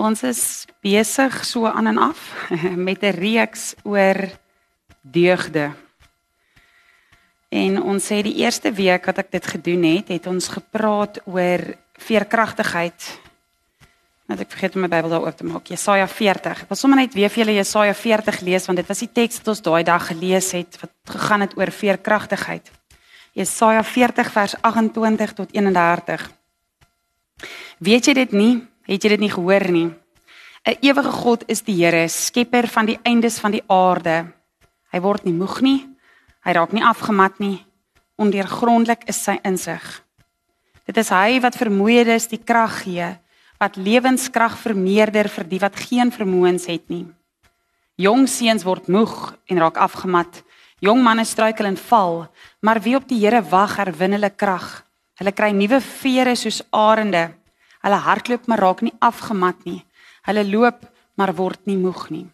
Ons is besig so aan en af met 'n reeks oor deugde. En ons sê die eerste week wat ek dit gedoen het, het ons gepraat oor veerkragtigheid. Net ek vergeet om my Bybel daar oop te maak. Jesaja 40. Ek wil sommer net weer vir julle Jesaja 40 lees want dit was die teks wat ons daai dag gelees het wat gegaan het oor veerkragtigheid. Jesaja 40 vers 28 tot 31. Weet jy dit nie? Het jy dit nie gehoor nie? 'n Ewige God is die Here, skepper van die eindes van die aarde. Hy word nie moeg nie. Hy raak nie afgemat nie. Ondeurgrondelik is sy insig. Dit is hy wat vermoeiedes die krag gee, wat lewenskrag vermeerder vir die wat geen vermoëns het nie. Jong seuns word moeg en raak afgemat. Jong manne struikel en val, maar wie op die Here wag, herwin hulle krag. Hulle kry nuwe vere soos arende. Hulle hardloop maar raak nie afgemat nie. Hulle loop maar word nie moeg nie.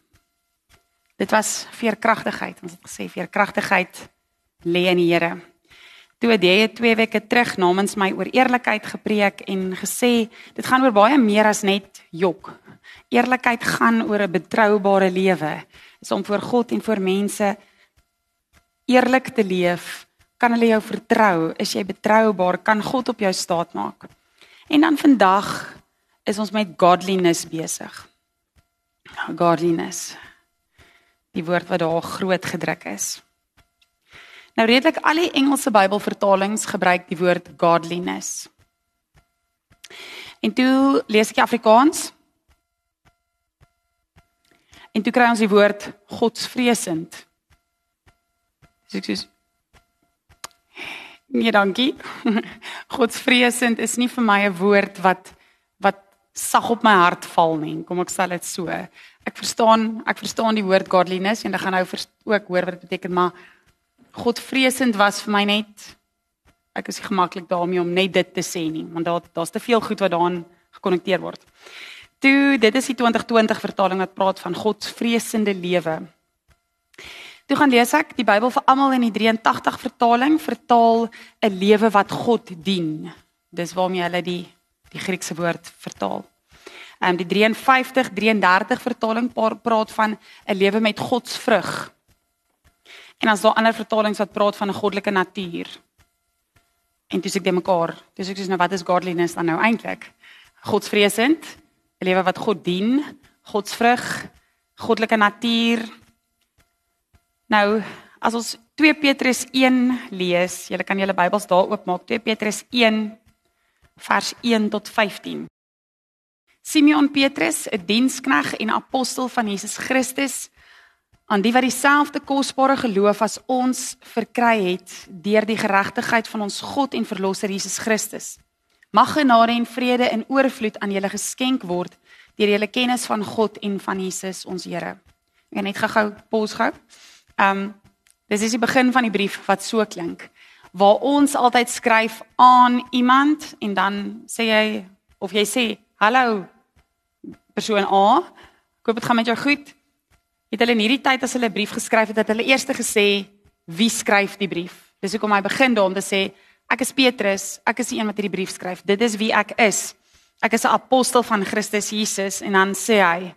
Dit was veerkragtigheid. Ons het gesê veerkragtigheid lê in die Here. Toe het jy 2 weke terug namens my oor eerlikheid gepreek en gesê dit gaan oor baie meer as net jok. Eerlikheid gaan oor 'n betroubare lewe. Is om voor God en voor mense eerlik te leef. Kan hulle jou vertrou? Is jy betroubaar? Kan God op jou staat maak? En dan vandag is ons met godliness besig. Godliness. Die woord wat daar groot gedruk is. Nou redelik al die Engelse Bybelvertalings gebruik die woord godliness. En toe lees ek Afrikaans. En toe kry ons die woord godsvreesend. Dis ek sê Nee, dankie. Godsvreesend is nie vir my 'n woord wat wat sag op my hart val nie. Kom ek sê dit so. Ek verstaan, ek verstaan die woord godliness en ek gaan nou ook hoor wat dit beteken, maar Godvreesend was vir my net ek is gemaklik daarmee om net dit te sê nie, want daar daar's te veel goed wat daaraan gekonnekteer word. Toe, dit is die 2020 vertaling wat praat van Godsvreesende lewe. Toe gaan lees ek die Bybel vir almal in die 83 vertaling vertaal 'n lewe wat God dien. Dis waarmee hulle die die Griekse woord vertaal. Ehm um, die 53 33 vertaling praat van 'n lewe met God se vrug. En dan is daar ander vertalings wat praat van 'n goddelike natuur. En dis ek de mekaar. Dis ek sê nou wat is godliness dan nou eintlik? Godsvreesend, 'n lewe wat God dien, God se vrug, goddelike natuur, Nou, as ons 2 Petrus 1 lees, julle kan julle Bybels daar oopmaak, 2 Petrus 1 vers 1 tot 15. Simeon Petrus, 'n dienskneg en apostel van Jesus Christus, aan die wat dieselfde kosbare geloof as ons verkry het deur die geregtigheid van ons God en verlosser Jesus Christus. Mag genade en vrede in oorvloed aan julle geskenk word deur julle kennis van God en van Jesus ons Here. Ek net gou-gou pos gou. Ehm um, dis is die begin van die brief wat so klink waar ons altyd skryf aan iemand en dan sê jy of jy sê hallo persoon A, ek hoop dit gaan met jou goed. Het hulle in hierdie tyd as hulle 'n brief geskryf het, het hulle eers gesê wie skryf die brief. Dis hoekom hy begin daarom te sê ek is Petrus, ek is die een wat hierdie brief skryf. Dit is wie ek is. Ek is 'n apostel van Christus Jesus en dan sê hy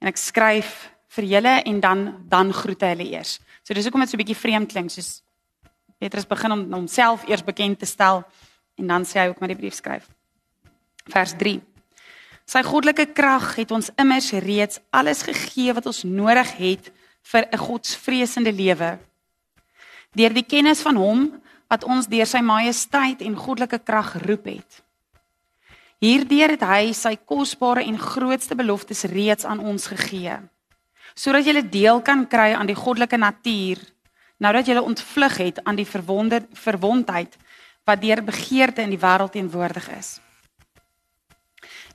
en ek skryf vir julle en dan dan groete hulle eers. So dis hoekom dit so 'n bietjie vreemd klink soos Petrus begin om homself eers bekend te stel en dan sê hy ook maar die brief skryf. Vers 3. Sy goddelike krag het ons immers reeds alles gegee wat ons nodig het vir 'n godsvreesende lewe. Deur die kennis van hom wat ons deur sy majesteit en goddelike krag geroep het. Hierdeur het hy sy kosbare en grootste beloftes reeds aan ons gegee sodat jy deel kan kry aan die goddelike natuur nou dat jy ontvlug het aan die verwonde verwondheid wat deur begeerte in die wêreld teenwoordig is.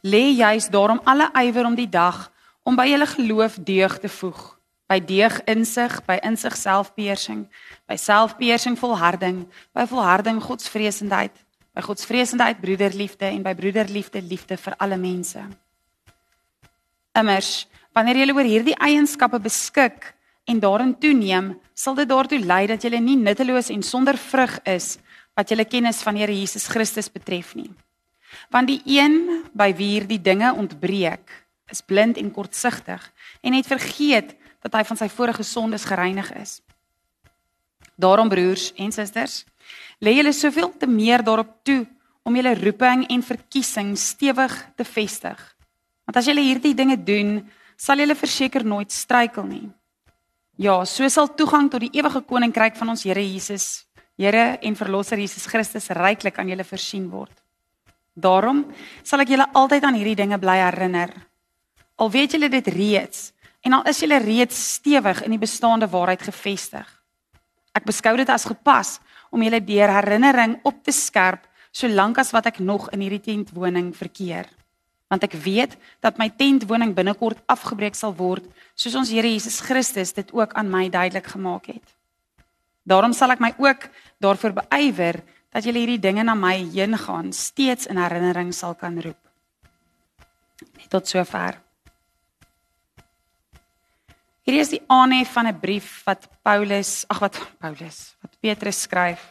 Lê juis daarom alle ywer om die dag om by julle geloof deug te voeg, by deug insig, by insig selfbeheersing, by selfbeheersing volharding, by volharding godsvreesendheid, by godsvreesendheid broederliefde en by broederliefde liefde vir alle mense. Immers Wanneer jy oor hierdie eienskappe beskik en daarin toeneem, sal dit daartoe lei dat jy nie nutteloos en sonder vrug is wat jy kennis van Here Jesus Christus betref nie. Want die een by wie hierdie dinge ontbreek, is blind en kortsigtig en het vergeet dat hy van sy vorige sondes gereinig is. Daarom broers en susters, lê julle soveel te meer daarop toe om julle roeping en verkiesing stewig te vestig. Want as julle hierdie dinge doen, sal julle verseker nooit struikel nie. Ja, so sal toegang tot die ewige koninkryk van ons Here Jesus, Here en Verlosser Jesus Christus ryklik aan julle voorsien word. Daarom sal ek julle altyd aan hierdie dinge bly herinner. Al weet julle dit reeds en al is julle reeds stewig in die bestaande waarheid gefestig. Ek beskou dit as gepas om julle deur herinnering op te skerp solank as wat ek nog in hierdie tentwoning verkeer. Want ek weet dat my tentwoning binnekort afgebreek sal word, soos ons Here Jesus Christus dit ook aan my duidelik gemaak het. Daarom sal ek my ook daarvoor beywer dat julle hierdie dinge na my heen gaan steeds in herinnering sal kan roep. Net tot sover. Hierdie is die aanhef van 'n brief wat Paulus, ag wat Paulus, wat Petrus skryf.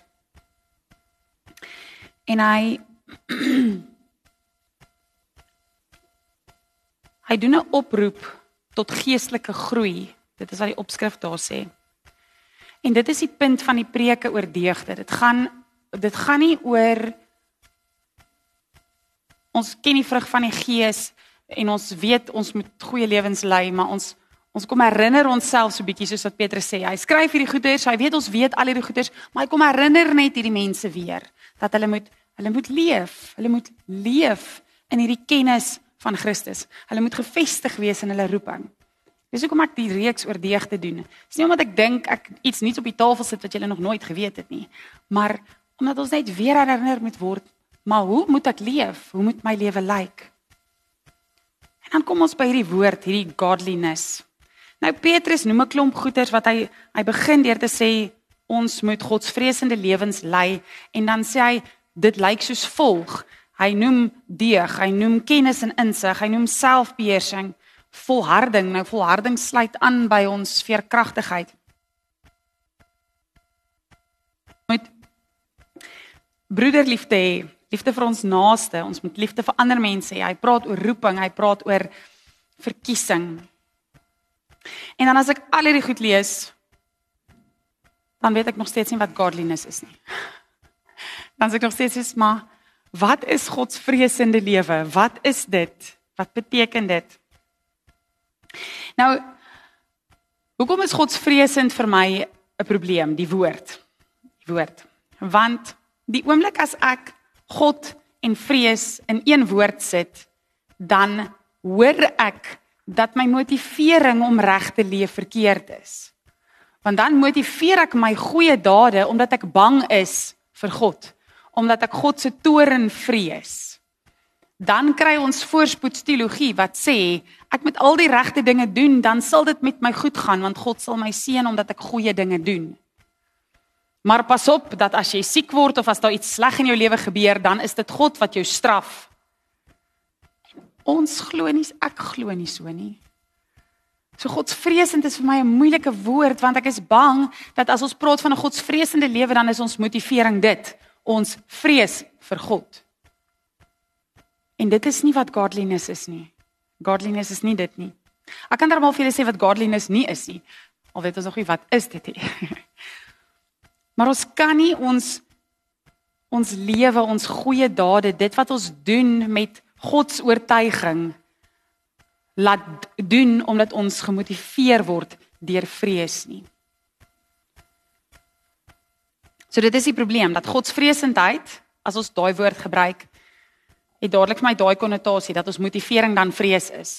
En hy hy doen 'n oproep tot geestelike groei. Dit is wat die opskrif daar sê. En dit is die punt van die preke oor deugde. Dit gaan dit gaan nie oor ons ken die vrug van die gees en ons weet ons moet goeie lewens lei, maar ons ons kom herinner onsself so bietjie soos wat Petrus sê. Hy skryf hierdie goeders, hy weet ons weet al hierdie goeders, maar hy kom herinner net hierdie mense weer dat hulle moet hulle moet leef, hulle moet leef in hierdie kennis van Christus. Hulle moet gefestig wees in hulle roeping. Dis hoekom ek die reeks oor deugde doen. Dis nie omdat ek dink ek iets nuuts op die tafel sit wat julle nog nooit geweet het nie, maar omdat ons net weer herinner moet word, maar hoe moet ek leef? Hoe moet my lewe lyk? En dan kom ons by hierdie woord, hierdie godliness. Nou Petrus noem 'n klomp goeters wat hy hy begin deur te sê ons moet godsvreesende lewens lei en dan sê hy dit lyk soos volg. Hy noem deeg, hy noem kennis en insig, hy noem selfbeheersing, volharding. Nou volharding sluit aan by ons veerkragtigheid. Moet broederliefde hê, liefde vir ons naaste, ons moet liefde vir ander mense hê. Hy praat oor roeping, hy praat oor verkiesing. En dan as ek al hierdie goed lees, dan weet ek nog steeds nie wat godliness is nie. Dan sê ek nog steeds is maar wat is godsvreesende lewe? Wat is dit? Wat beteken dit? Nou hoekom is godsvreesend vir my 'n probleem, die woord? Die woord. Want die oomblik as ek God en vrees in een woord sit, dan hoor ek dat my motivering om reg te leef verkeerd is. Want dan motiveer ek my goeie dade omdat ek bang is vir God, omdat ek God se toorn vrees. Dan kry ons voorspoedsteologie wat sê ek moet al die regte dinge doen, dan sal dit met my goed gaan want God sal my seën omdat ek goeie dinge doen. Maar pas op dat as jy siek word of as daar iets sleg in jou lewe gebeur, dan is dit God wat jou straf. Ons glo nie, ek glo nie so nie. So godsvreesend is vir my 'n moeilike woord want ek is bang dat as ons praat van 'n godsvreesende lewe dan is ons motivering dit, ons vrees vir God. En dit is nie wat godliness is nie. Godliness is nie dit nie. Ek kan darmal vir julle sê wat godliness nie is nie. Al weet ons nog nie wat is dit nie. Maar ons kan nie ons ons lewe, ons goeie dade, dit wat ons doen met God se oortuiging laat doen omdat ons gemotiveer word deur vrees nie. So dit is die probleem dat godsvreesendheid, as ons daai woord gebruik, het dadelik vir my daai konnotasie dat ons motivering dan vrees is.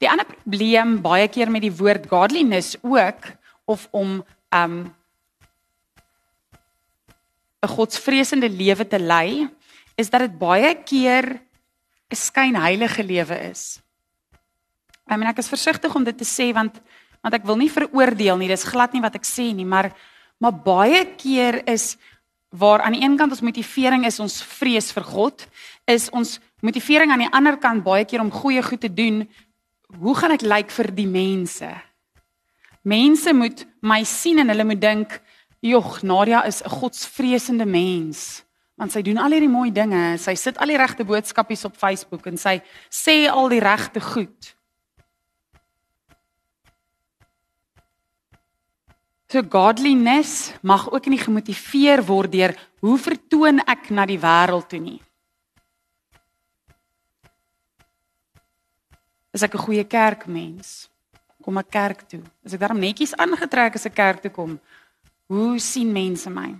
Die ander probleem baie keer met die woord godliness ook of om um 'n godsvreesende lewe te lei, is dat dit baie keer 'n skynheilige lewe is. I mean ek is versigtig om dit te sê want want ek wil nie veroordeel nie, dis glad nie wat ek sê nie, maar maar baie keer is waar aan die een kant ons motivering is ons vrees vir God, is ons motivering aan die ander kant baie keer om goeie goed te doen. Hoe gaan ek lyk vir die mense? Mense moet my sien en hulle moet dink, "Jog, Nadia is 'n godsvreesende mens. Want sy doen al hierdie mooi dinge. Sy sit al die regte boodskapies op Facebook en sy sê al die regte goed. So godliness mag ook nie gemotiveer word deur hoe vertoon ek na die wêreld toe nie. Is ek 'n goeie kerkmens? Kom ek kerk toe? Is ek daarom netjies aangetrek as ek kerk toe kom? Hoe sien mense my?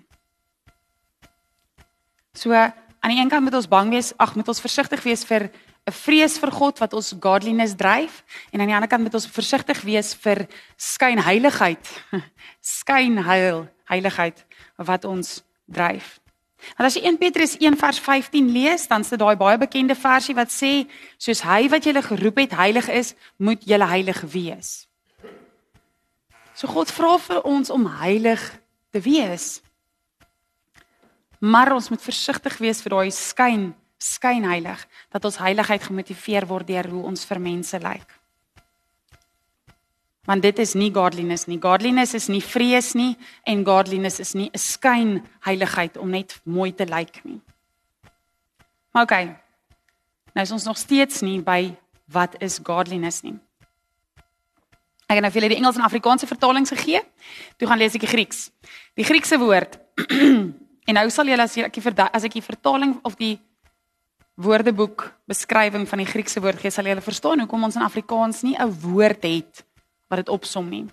So aan die een kant moet ons bang wees, ag moet ons versigtig wees vir 'n vrees vir God wat ons godliness dryf en aan die ander kant moet ons versigtig wees vir skynheiligheid. Skynheil, heiligheid wat ons dryf. En as jy 1 Petrus 1 vers 15 lees, dan sit daai baie bekende versie wat sê soos hy wat julle geroep het heilig is, moet julle heilig wees. So God vra vir ons om heilig te wees. Maar ons moet versigtig wees vir daai skyn skynheilig dat ons heiligheid gemotiveer word deur hoe ons vir mense lyk. Want dit is nie godliness nie. Godliness is nie vrees nie en godliness is nie 'n skynheiligheid om net mooi te lyk nie. Maar okay. Nou is ons nog steeds nie by wat is godliness nie. Ek het nou vir julle die Engels en Afrikaanse vertalings gegee. Toe gaan lees ek die Grieks. Die Griekse woord en nou sal julle as ek die as ek die vertaling of die woordeboek beskrywing van die Griekse woord gee, sal jy verstaan hoekom ons in Afrikaans nie 'n woord het wat dit opsom nie.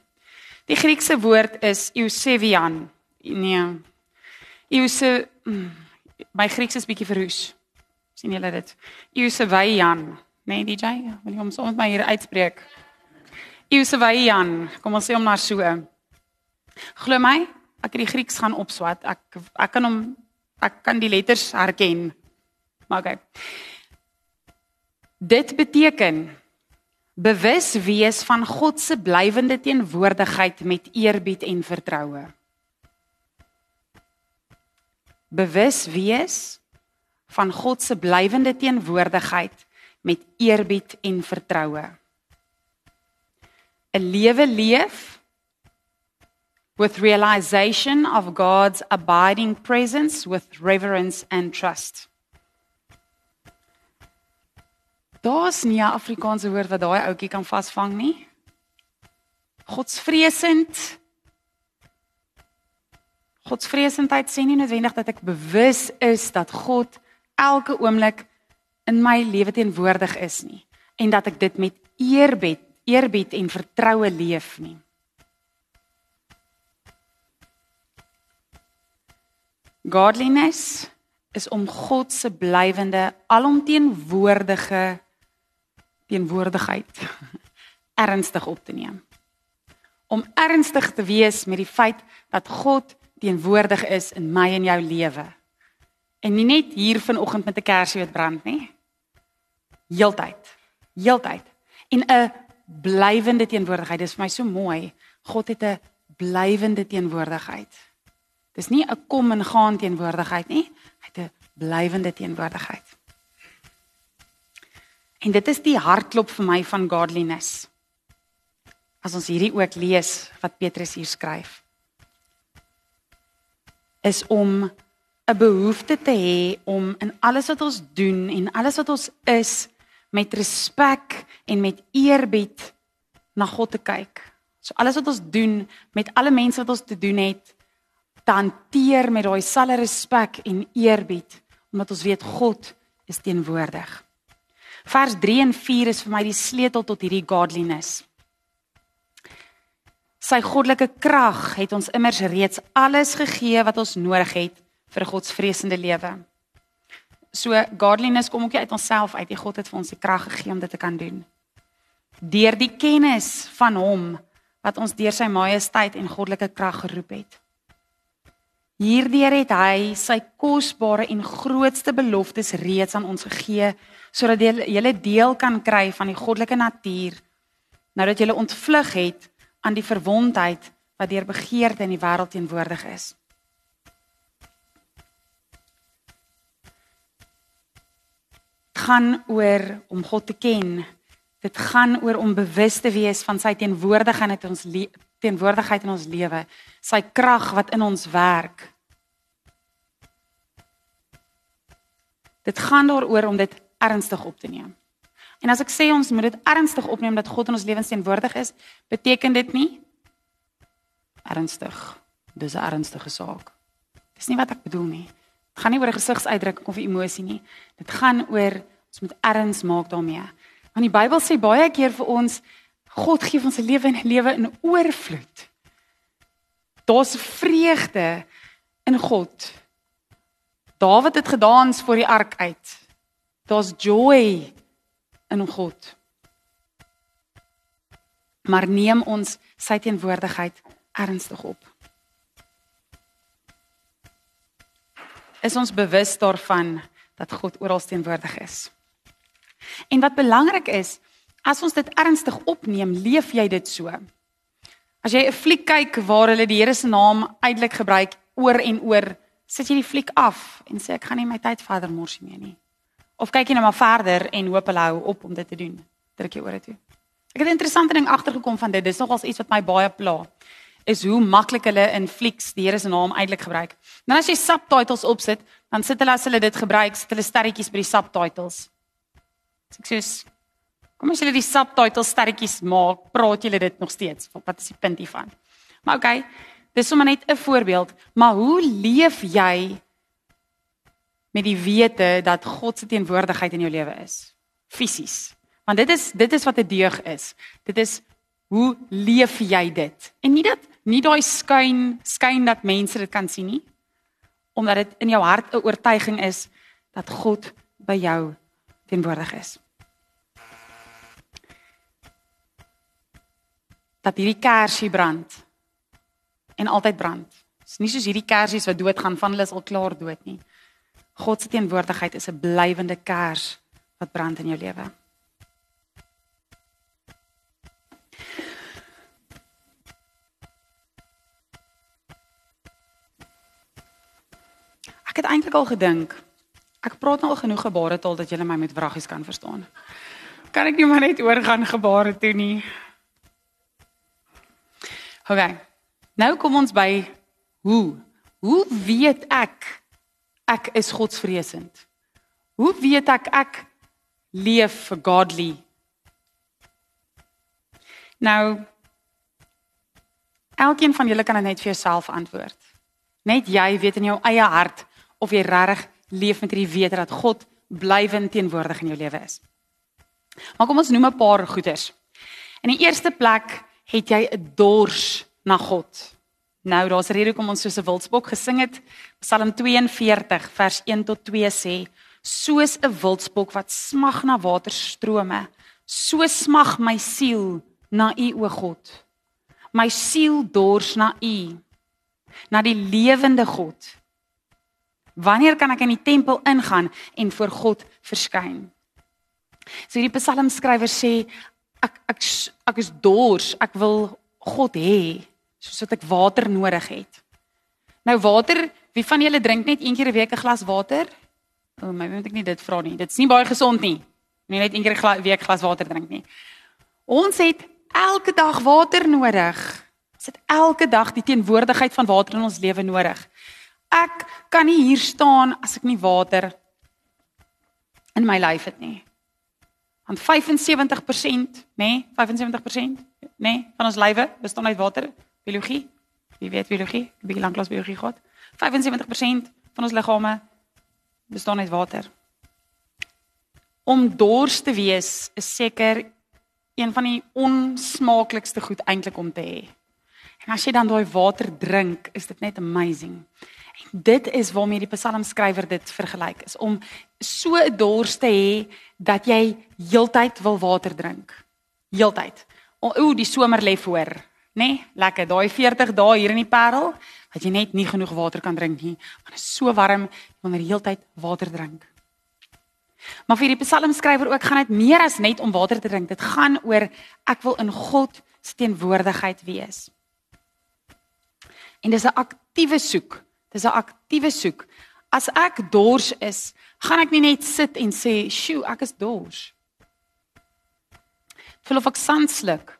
Die Griekse woord is eusebian. Nee. Euse mm, my Grieks is bietjie verroes. sien julle dit? Eusebian. Nee, DJ, wil jy hom so met my hier uitspreek? Eusebian. Kom ons sê hom maar so. Glo my, ek het die Grieks gaan opswat. Ek ek kan hom ek kan die letters herken. Maar okay. Dit beteken bewus wees van God se blywende teenwoordigheid met eerbied en vertroue. Bewus wees van God se blywende teenwoordigheid met eerbied en vertroue. 'n Lewe leef with realization of God's abiding presence with reverence and trust. Daar's nie 'n Afrikaanse woord wat daai ouetjie kan vasvang nie. Godsvreesend. Godsvreesendheid sê nie noodwendig dat ek bewus is dat God elke oomblik in my lewe teenwoordig is nie en dat ek dit met eerbied, eerbied en vertroue leef nie. Godliness is om God se blywende alomteenwoordige teenwoordigheid ernstig op te neem. Om ernstig te wees met die feit dat God teenwoordig is in my en jou lewe. En nie net hier vanoggend met 'n kersie wat brand nie. Heeltyd. Heeltyd. En 'n blywende teenwoordigheid. Dis vir my so mooi. God het 'n blywende teenwoordigheid. Dis nie 'n kom en gaan teenwoordigheid nie. Hy het 'n blywende teenwoordigheid. En dit is die hartklop vir my van godliness. As ons hierdie ook lees wat Petrus hier skryf. Is om 'n behoefte te hê om in alles wat ons doen en alles wat ons is met respek en met eerbied na God te kyk. So alles wat ons doen met alle mense wat ons te doen het, te hanteer met daai selfe respek en eerbied omdat ons weet God is teenwoordig. Vers 3 en 4 is vir my die sleutel tot hierdie godliness. Sy goddelike krag het ons immers reeds alles gegee wat ons nodig het vir 'n godsvreesende lewe. So godliness kom ook uit onsself uit. Die God het vir ons die krag gegee om dit te kan doen. Deur die kennis van hom wat ons deur sy majesteit en goddelike krag geroep het. Hierdeur het hy sy kosbare en grootste beloftes reeds aan ons gegee sodat jy deel kan kry van die goddelike natuur nou dat jy ontvlug het aan die verwondheid wat deur begeerte in die wêreld teenwoordig is. Dit gaan oor om God te ken. Dit gaan oor om bewus te wees van sy teenwoordigheid in ons teenwoordigheid in ons lewe, sy krag wat in ons werk Dit gaan daaroor om dit ernstig op te neem. En as ek sê ons moet dit ernstig opneem dat God in ons lewens teenwoordig is, beteken dit nie ernstig. Dis 'n ernstige saak. Dis nie wat ek bedoel nie. Dit gaan nie oor 'n gesigsuitdrukking of 'n emosie nie. Dit gaan oor ons moet erns maak daarmee. Want die Bybel sê baie keer vir ons God gee ons 'n lewe en 'n lewe in oorvloed. Daar's vreugde in God. Dawid het gedans voor die ark uit. Daar's joy in God. Maar neem ons sy teenwoordigheid ernstig op. Is ons bewus daarvan dat God oral teenwoordig is? En wat belangrik is, as ons dit ernstig opneem, leef jy dit so. As jy 'n fliek kyk waar hulle die Here se naam uitelik gebruik oor en oor, sit jy die fliek af en sê ek gaan nie my tyd verder mors nie nie. Of kyk jy net maar verder en hoop hulle hou op om dit te doen. Druk jy ore toe. Ek het 'n interessante ding agtergekom van dit. Dis nogals iets wat my baie pla. Is hoe maklik hulle in flieks die Here se naam eintlik gebruik. Nou as jy subtitles opsit, dan sit hulle as hulle dit gebruik, sit hulle sterretjies by die subtitles. Ek sê Kom as jy die subtitles sterretjies maak, praat jy dit nog steeds. Wat is die punt hiervan? Maar okay, dis sommer net 'n voorbeeld, maar hoe leef jy met die wete dat God se teenwoordigheid in jou lewe is fisies. Want dit is dit is wat 'n deug is. Dit is hoe leef jy dit? En nie dat nie daai skyn skyn dat mense dit kan sien nie. Omdat dit in jou hart 'n oortuiging is dat God by jou teenwoordig is. Dat hierdie kersie brand en altyd brand. Dit is nie soos hierdie kersies wat doodgaan van hulle is al klaar dood nie. God se teenwoordigheid is 'n blywende kers wat brand in jou lewe. Ek het eintlik al gedink ek praat nou al genoeg gebaretaal dat julle my met vragies kan verstaan. Kan ek nie maar net oorgaan gebare toe nie? Okay. Nou kom ons by hoe. Hoe weet ek ek is godsvreesend? Hoe weet ek ek leef for godly? Nou elkeen van julle kan dit net vir jouself antwoord. Net jy weet in jou eie hart of jy regtig leef met hierdie wete dat God blywend teenwoordig in jou lewe is. Maar kom ons noem 'n paar goeders. In die eerste plek het jy 'n dors na God. Nou daar's rede hoekom ons soos 'n wildspok gesing het. Psalm 42 vers 1 tot 2 sê: Soos 'n wildspok wat smag na waterstrome, so smag my siel na U o God. My siel dors na U, na die lewende God. Wanneer kan ek in die tempel ingaan en voor God verskyn? So hierdie psalmskrywer sê ek ek ek is dors, ek wil God hê soos wat ek water nodig het. Nou water, wie van julle drink net een keer 'n week 'n glas water? O, my moet ek nie dit vra nie. Dit's nie baie gesond nie. Nie net een keer 'n week glas water drink nie. Ons het elke dag water nodig. Ons het elke dag die teenwoordigheid van water in ons lewe nodig. Ek kan nie hier staan as ek nie water in my lyf het nie. Want 75%, nê, nee, 75%, nê, nee, van ons lywe bestaan uit water biologie. Wie weet biologie? Bietjie lank klas biologie gehad. 75% van ons liggame bestaan uit water. Om dors te wees is seker een van die onsmaaklikste goed eintlik om te hê. En as jy dan daai water drink, is dit net amazing. En dit is waarmee die psalmskrywer dit vergelyk is om so 'n dors te hê dat jy heeltyd wil water drink. Heeltyd. O, die somer lê voor nê? Nee, lekker. Daai 40 dae hier in die Parel, dat jy net nie genoeg water kan drink nie, want dit is so warm, jy wil die hele tyd water drink. Maar vir die psalmskrywer ook gaan dit meer as net om water te drink. Dit gaan oor ek wil in God se teenwoordigheid wees. En dis 'n aktiewe soek. Dis 'n aktiewe soek. As ek dors is, gaan ek nie net sit en sê, "Sjoe, ek is dors." Voel of ek sand sluk.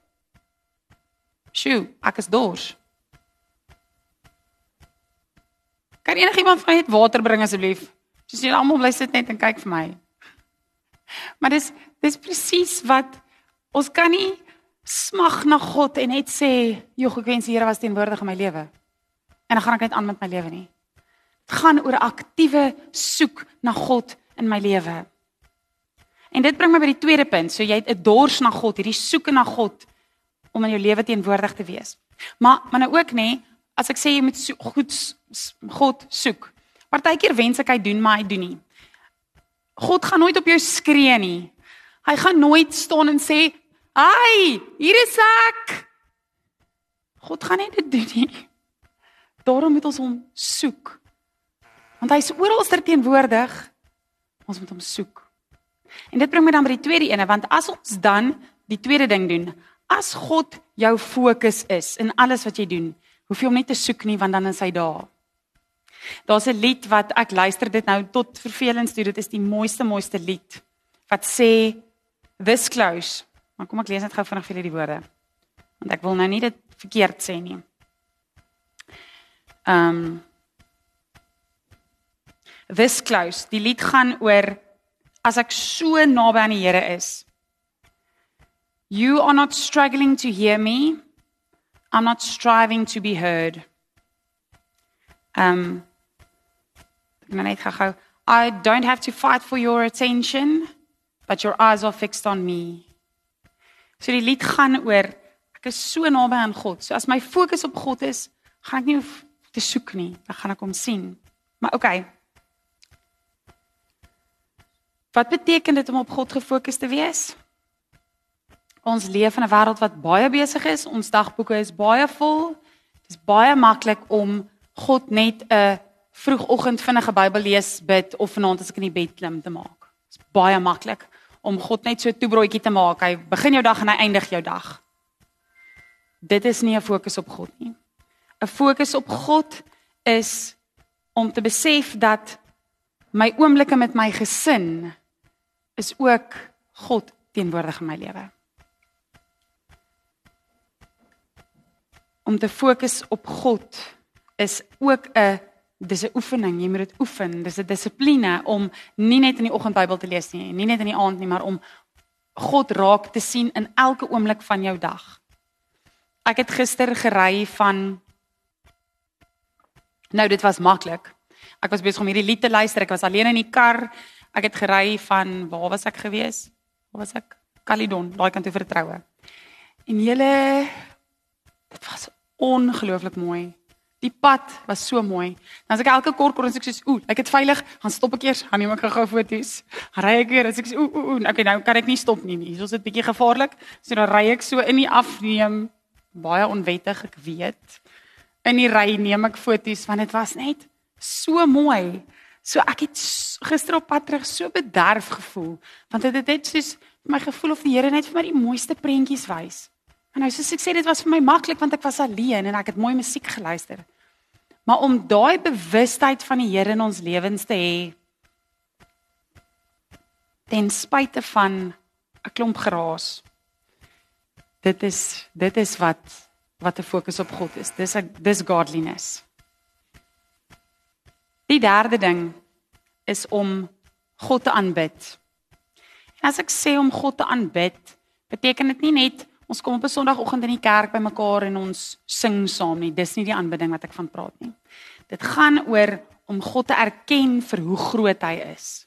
Sjoe, ek is dors. Kan enigiemand van net water bring asseblief? Soos julle almal bly sit net en kyk vir my. Maar dis dis presies wat ons kan nie smag na God en net sê, "Jog, ek wens die Here was teenwoordig in my lewe." En dan gaan ek net aan met my lewe nie. Dit gaan oor 'n aktiewe soek na God in my lewe. En dit bring my by die tweede punt. So jy het 'n dors na God, hierdie soeke na God om in jou lewe teenwoordig te wees. Maar maar nou ook nê, as ek sê jy moet so, goed God soek. Partykeer wens ek hy doen, maar hy doen nie. God gaan nooit op jou skree nie. Hy gaan nooit staan en sê, "Ai, hier is ek." God gaan nie dit doen nie. Daarom moet ons hom soek. Want hy is oral teenwoordig. Ons moet hom soek. En dit bring my dan by die tweede ene want as ons dan die tweede ding doen, as God jou fokus is in alles wat jy doen, hoef jy hom net te soek nie want dan is hy daar. Daar's 'n lied wat ek luister dit nou tot vervelings toe. Dit is die mooiste mooiste lied wat sê this close. Maar kom ek lees net gou vinnig vir julle die woorde. Want ek wil nou nie dit verkeerd sê nie. Ehm um, This close. Die lied gaan oor as ek so naby aan die Here is. You are not struggling to hear me. I'm not striving to be heard. Um I don't have to fight for your attention, but your eyes are fixed on me. So die lied gaan oor ek is so naby aan God. So as my fokus op God is, gaan ek nie hoef te soek nie, dan gaan ek hom sien. Maar okay. Wat beteken dit om op God gefokus te wees? Ons leef in 'n wêreld wat baie besig is. Ons dagboeke is baie vol. Dit is baie maklik om God net 'n vroegoggend vinnige Bybel lees, bid of vanaand as ek in die bed klim te maak. Dit is baie maklik om God net so 'n toebroodjie te maak. Hy begin jou dag en hy eindig jou dag. Dit is nie 'n fokus op God nie. 'n Fokus op God is om te besef dat my oomblikke met my gesin is ook God teenwoordig in my lewe. Om te fokus op God is ook 'n dis 'n oefening, jy moet dit oefen. Dis 'n dissipline om nie net in die oggend Bybel te lees nie, nie net in die aand nie, maar om God raak te sien in elke oomblik van jou dag. Ek het gister gery van Nou dit was maklik. Ek was besig om hierdie lied te luister. Ek was alleen in die kar. Ek het gery van waar was ek gewees? Waar was ek? Caledon, daai kant toe vertroue. En julle dit was ongelooflik mooi. Die pad was so mooi. Dan as ek elke kort kort as ek sê, "Ooh, ek het veilig," gaan stop ek eers, gaan neem ek gou-gou foto's. Ry ek weer as ek "Ooh, ooh, ooh, okay, nou kan ek nie stop nie. Hier is dit bietjie gevaarlik." So dan ry ek so in die afneem, baie onwettig, ek weet. In die ry neem ek foto's want dit was net so mooi. So ek het gister op pad terug so bederf gevoel want dit het net soos my gevoel of die Here net vir my die mooiste prentjies wys. En nou soos ek sê dit was vir my maklik want ek was alleen en ek het mooi musiek geluister. Maar om daai bewustheid van die Here in ons lewens te hê ten spyte van 'n klomp geraas. Dit is dit is wat wat 'n fokus op God is. Dis 'n dis godliness. Die derde ding is om God te aanbid. En as ek sê om God te aanbid, beteken dit nie net ons kom op 'n Sondagoggend in die kerk bymekaar en ons sing saam nie. Dis nie die aanbidding wat ek van praat nie. Dit gaan oor om God te erken vir hoe groot hy is.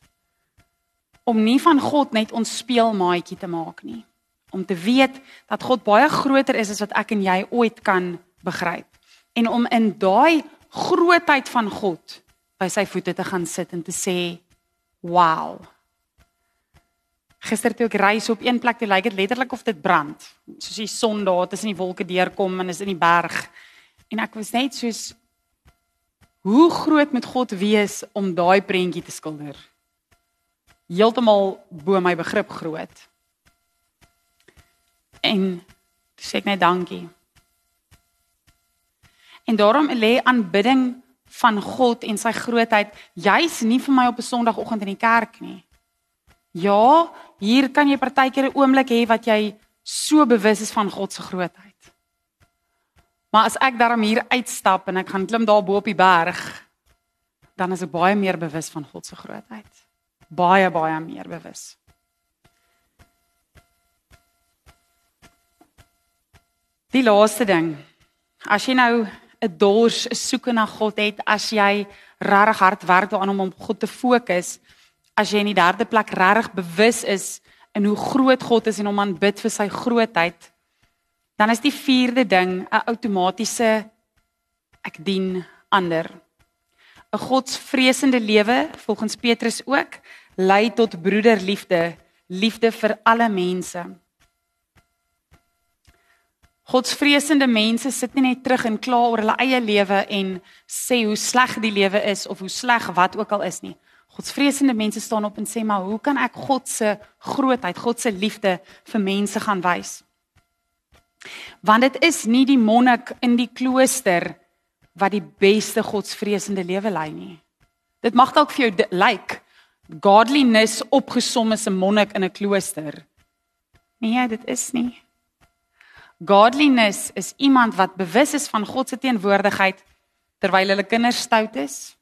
Om nie van God net ons speelmaatjie te maak nie. Om te weet dat God baie groter is as wat ek en jy ooit kan begryp. En om in daai grootheid van God by sy voete te gaan sit en te sê wow. Gister toe ek reis op een plek, toe lyk dit letterlik of dit brand. Soos die son daar tussen die wolke deurkom en is in die berg. En ek was net soos hoe groot moet God wees om daai prentjie te skilder? Heeltemal bo my begrip groot. En sê ek net dankie. En daarom lê aanbidding van God en sy grootheid juis nie vir my op 'n Sondagoggend in die kerk nie. Ja, hier kan jy partykeer 'n oomblik hê wat jy so bewus is van God se grootheid. Maar as ek daarom hier uitstap en ek gaan klim daar bo op die berg, dan is ek baie meer bewus van God se grootheid. Baie baie meer bewus. Die laaste ding. As jy nou 'n dors, soeke na God het, as jy regtig hard werk daaraan om op God te fokus, as jy in die derde plek regtig bewus is in hoe groot God is en om aanbid vir sy grootheid, dan is die vierde ding 'n outomatiese ek dien ander. 'n Godsvreesende lewe, volgens Petrus ook, lei tot broederliefde, liefde vir alle mense. Godsvreesende mense sit nie net terug en kla oor hulle eie lewe en sê hoe sleg die lewe is of hoe sleg wat ook al is nie. Godsvreesende mense staan op en sê maar hoe kan ek God se grootheid, God se liefde vir mense gaan wys? Want dit is nie die monnik in die klooster wat die beste godsvreesende lewe lei nie. Dit mag dalk vir jou lyk like, godliness opgesom is 'n monnik in 'n klooster. Nee, dit is nie. Godliness is iemand wat bewus is van God se teenwoordigheid terwyl hulle kinders stout is.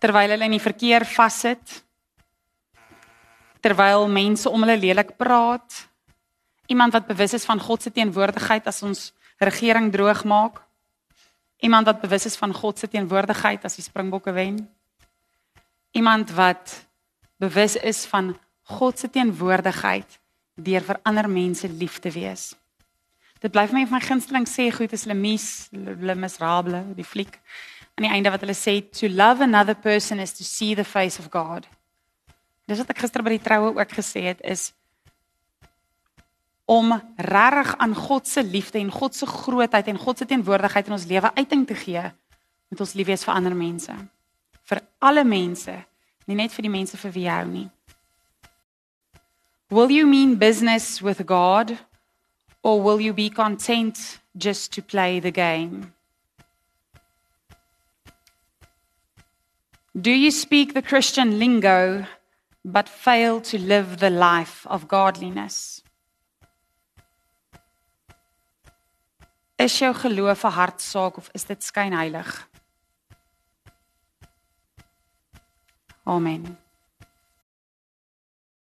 Terwyl hulle in die verkeer vassit. Terwyl mense om hulle lelik praat. Iemand wat bewus is van God se teenwoordigheid as ons regering droog maak. Iemand wat bewus is van God se teenwoordigheid as die Springbokke wen. Iemand wat bewus is van God se teenwoordigheid deur vir ander mense lief te wees. Dit bly vir my my gunsteling sê goed is Lemies, Le Miserable, die fliek. Aan die einde wat hulle sê to love another person is to see the face of God. Dis wat ek gister by die troue ook gesê het is om regtig aan God se liefde en God se grootheid en God se teenwoordigheid in ons lewe uiting te gee met ons lief wees vir ander mense. Vir alle mense, nie net vir die mense vir wie jy hou nie. Will you mean business with God? Or will you be content just to play the game? Do you speak the Christian lingo but fail to live the life of godliness? Is jou geloof 'n hartsaak of is dit skynheilig? Amen.